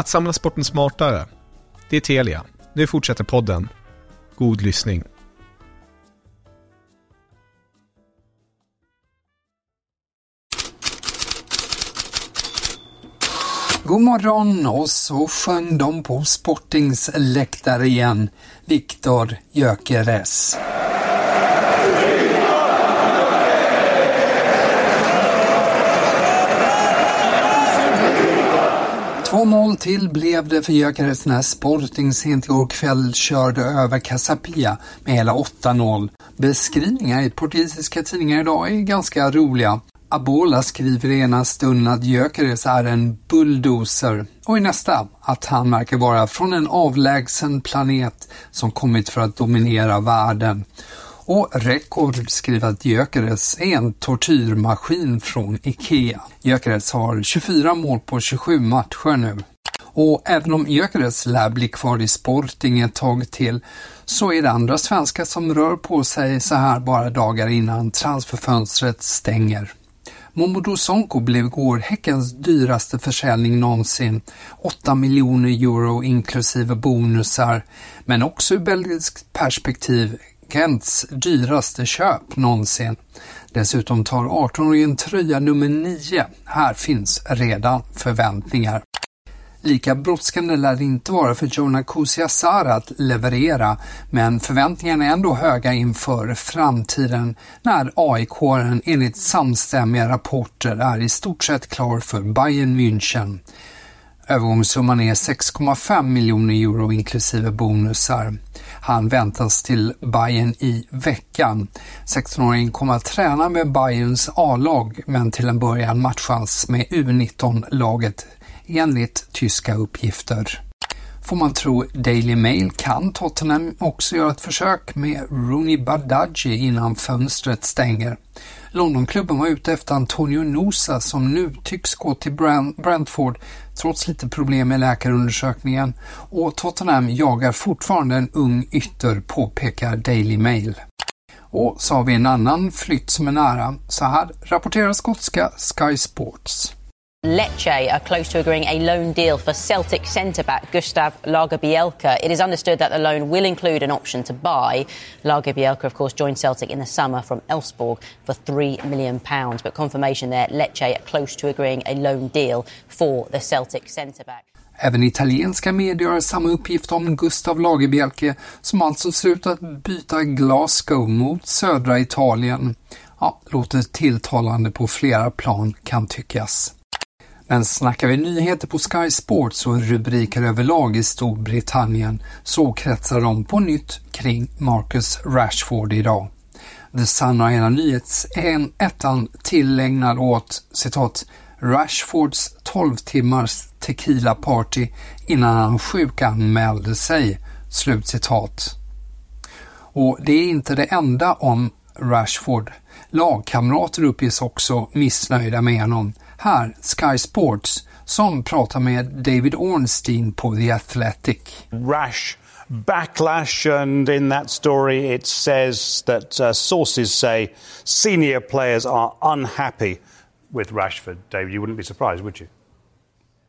Att samla sporten smartare. Det är Telia. Nu fortsätter podden. God lyssning. God morgon och så sjöng de på Sportings läktare igen. Viktor Gyökeres. Två mål till blev det för Gyökeres när Sporting sent igår kväll körde över Casapia med hela 8-0. Beskrivningar i portugisiska tidningar idag är ganska roliga. Abola skriver i ena stunden att Gyökeres är en bulldozer och i nästa att han verkar vara från en avlägsen planet som kommit för att dominera världen. Och Rekord skriver att Gyökeres är en tortyrmaskin från IKEA. Gyökeres har 24 mål på 27 matcher nu. Och även om Gyökeres lär bli kvar i Sporting ett tag till så är det andra svenskar som rör på sig så här bara dagar innan transferfönstret stänger. Momodou Sonko blev igår Häckens dyraste försäljning någonsin. 8 miljoner euro inklusive bonusar. Men också ur belgiskt perspektiv Kents dyraste köp någonsin. Dessutom tar 18-åringen tröja nummer 9. Här finns redan förväntningar. Lika brådskande lär det inte vara för Jonah Kusiasara att leverera, men förväntningarna är ändå höga inför framtiden när aik enligt samstämmiga rapporter är i stort sett klar för Bayern München. Övergångssumman är 6,5 miljoner euro inklusive bonusar. Han väntas till Bayern i veckan. 16-åringen kommer att träna med Bayerns A-lag men till en början matchas med U19-laget enligt tyska uppgifter. Får man tro Daily Mail kan Tottenham också göra ett försök med Rooney Badaji innan fönstret stänger. Londonklubben var ute efter Antonio Nosa som nu tycks gå till Brentford trots lite problem med läkarundersökningen och Tottenham jagar fortfarande en ung ytter, påpekar Daily Mail. Och så har vi en annan flytt som är nära. Så här rapporterar skotska Sky Sports. Lecce are close to agreeing a loan deal for Celtic centre back Gustav Lagerbielke. It is understood that the loan will include an option to buy. Lagerbielke, of course, joined Celtic in the summer from Elfsborg for £3 million. But confirmation there, Lecce are close to agreeing a loan deal for the Celtic centre back. Även italienska medier har samma uppgift om Gustav Lagerbielke som alltså slutat byta Glasgow mot södra Italien. Ja, låter tilltalande på flera plan kan tyckas. Men snackar vi nyheter på Sky Sports och rubriker överlag i Storbritannien så kretsar de på nytt kring Marcus Rashford idag. The Sun har hela nyhetsettan tillägnad åt citat Rashfords 12 timmars tequila party innan han sjukanmälde sig. Slutcitat. Och det är inte det enda om Rashford. Lagkamrater uppges också missnöjda med honom. Här Sky Sports som pratar med David Ornstein på The Athletic. Rash backlash and in that story it says that uh, sources say senior players are unhappy with Rashford. David, you wouldn't be surprised, would you?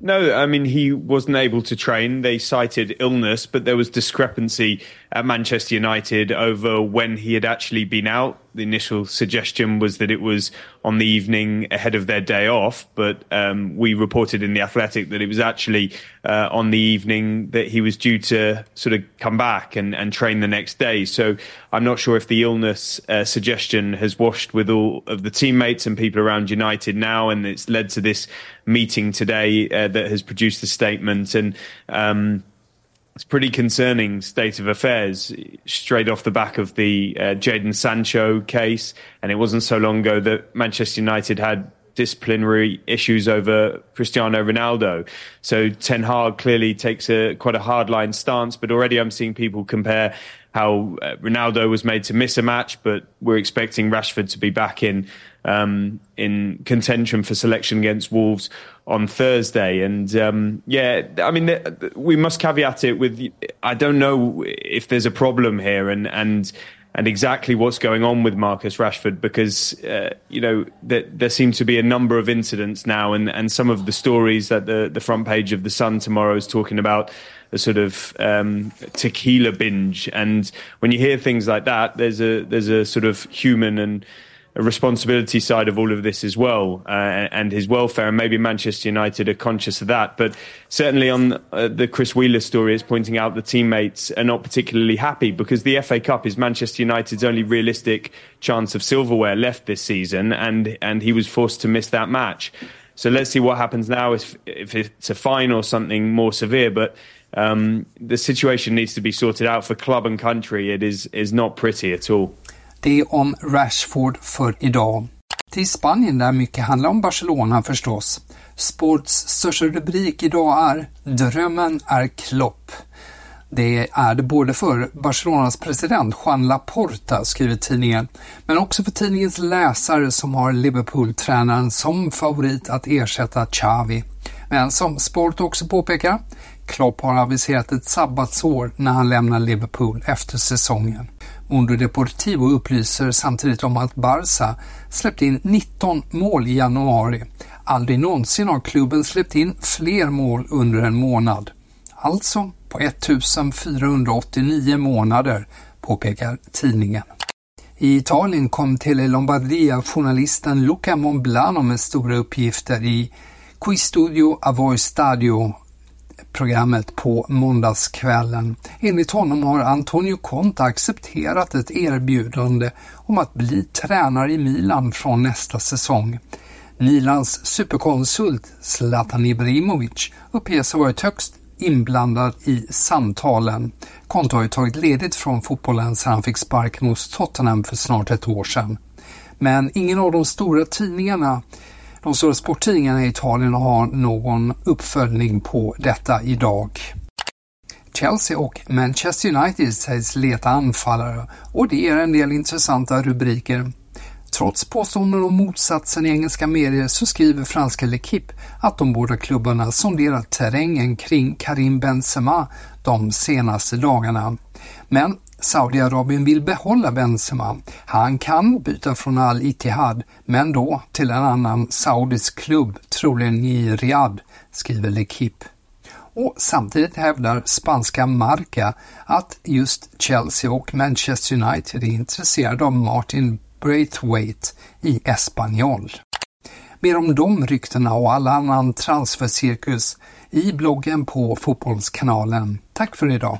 No, I mean, he wasn't able to train. They cited illness, but there was discrepancy at Manchester United over when he had actually been out. The initial suggestion was that it was on the evening ahead of their day off, but um, we reported in the Athletic that it was actually uh, on the evening that he was due to sort of come back and, and train the next day. So I'm not sure if the illness uh, suggestion has washed with all of the teammates and people around United now, and it's led to this meeting today uh, that has produced the statement and. Um, it's pretty concerning state of affairs straight off the back of the uh, Jaden Sancho case. And it wasn't so long ago that Manchester United had disciplinary issues over Cristiano Ronaldo. So Ten Hag clearly takes a quite a hardline stance, but already I'm seeing people compare how uh, Ronaldo was made to miss a match, but we're expecting Rashford to be back in um, in contention for selection against Wolves on Thursday. And um, yeah, I mean, we must caveat it with I don't know if there's a problem here, and and and exactly what's going on with Marcus Rashford because uh, you know there, there seem to be a number of incidents now, and, and some of the stories that the the front page of the Sun tomorrow is talking about a sort of um, tequila binge, and when you hear things like that, there's a there's a sort of human and responsibility side of all of this as well, uh, and his welfare. And maybe Manchester United are conscious of that. But certainly on uh, the Chris Wheeler story, it's pointing out the teammates are not particularly happy because the FA Cup is Manchester United's only realistic chance of silverware left this season, and and he was forced to miss that match. So let's see what happens now if if it's a fine or something more severe, but. Um, the situation needs to be sorted out for club and country. It is is not pretty at all. Det om Rashford för idag. Till Spanien där mycket handlar om Barcelona förstås. Sports största rubrik idag är “Drömmen är Klopp”. Det är det både för Barcelonas president Juan Laporta, skriver tidningen, men också för tidningens läsare som har Liverpool-tränaren som favorit att ersätta Xavi. Men som Sport också påpekar, Klopp har aviserat ett sabbatsår när han lämnar Liverpool efter säsongen. Mundo Deportivo upplyser samtidigt om att Barca släppte in 19 mål i januari. Aldrig någonsin har klubben släppt in fler mål under en månad. Alltså på 1489 månader, påpekar tidningen. I Italien kom Tele Lombardia-journalisten Luca Monblano med stora uppgifter i Quistudio Avoy Stadio programmet på måndagskvällen. Enligt honom har Antonio Conte accepterat ett erbjudande om att bli tränare i Milan från nästa säsong. Milans superkonsult Zlatan Ibrahimovic uppges ha varit högst inblandad i samtalen. Conte har ju tagit ledigt från fotbollen sedan han fick sparken hos Tottenham för snart ett år sedan. Men ingen av de stora tidningarna de stora sporttidningarna i Italien har någon uppföljning på detta idag. Chelsea och Manchester United sägs leta anfallare och det ger en del intressanta rubriker. Trots påståenden om motsatsen i engelska medier så skriver franska L'Equipe att de båda klubbarna sonderat terrängen kring Karim Benzema de senaste dagarna. Men Saudiarabien vill behålla Benzema. Han kan byta från Al-Ittihad, men då till en annan saudisk klubb, troligen i Riyadh, skriver L'Equipe. Och samtidigt hävdar spanska Marca att just Chelsea och Manchester United är intresserade av Martin Braithwaite i Espanyol. Mer om de ryktena och all annan transfercirkus i bloggen på Fotbollskanalen. Tack för idag!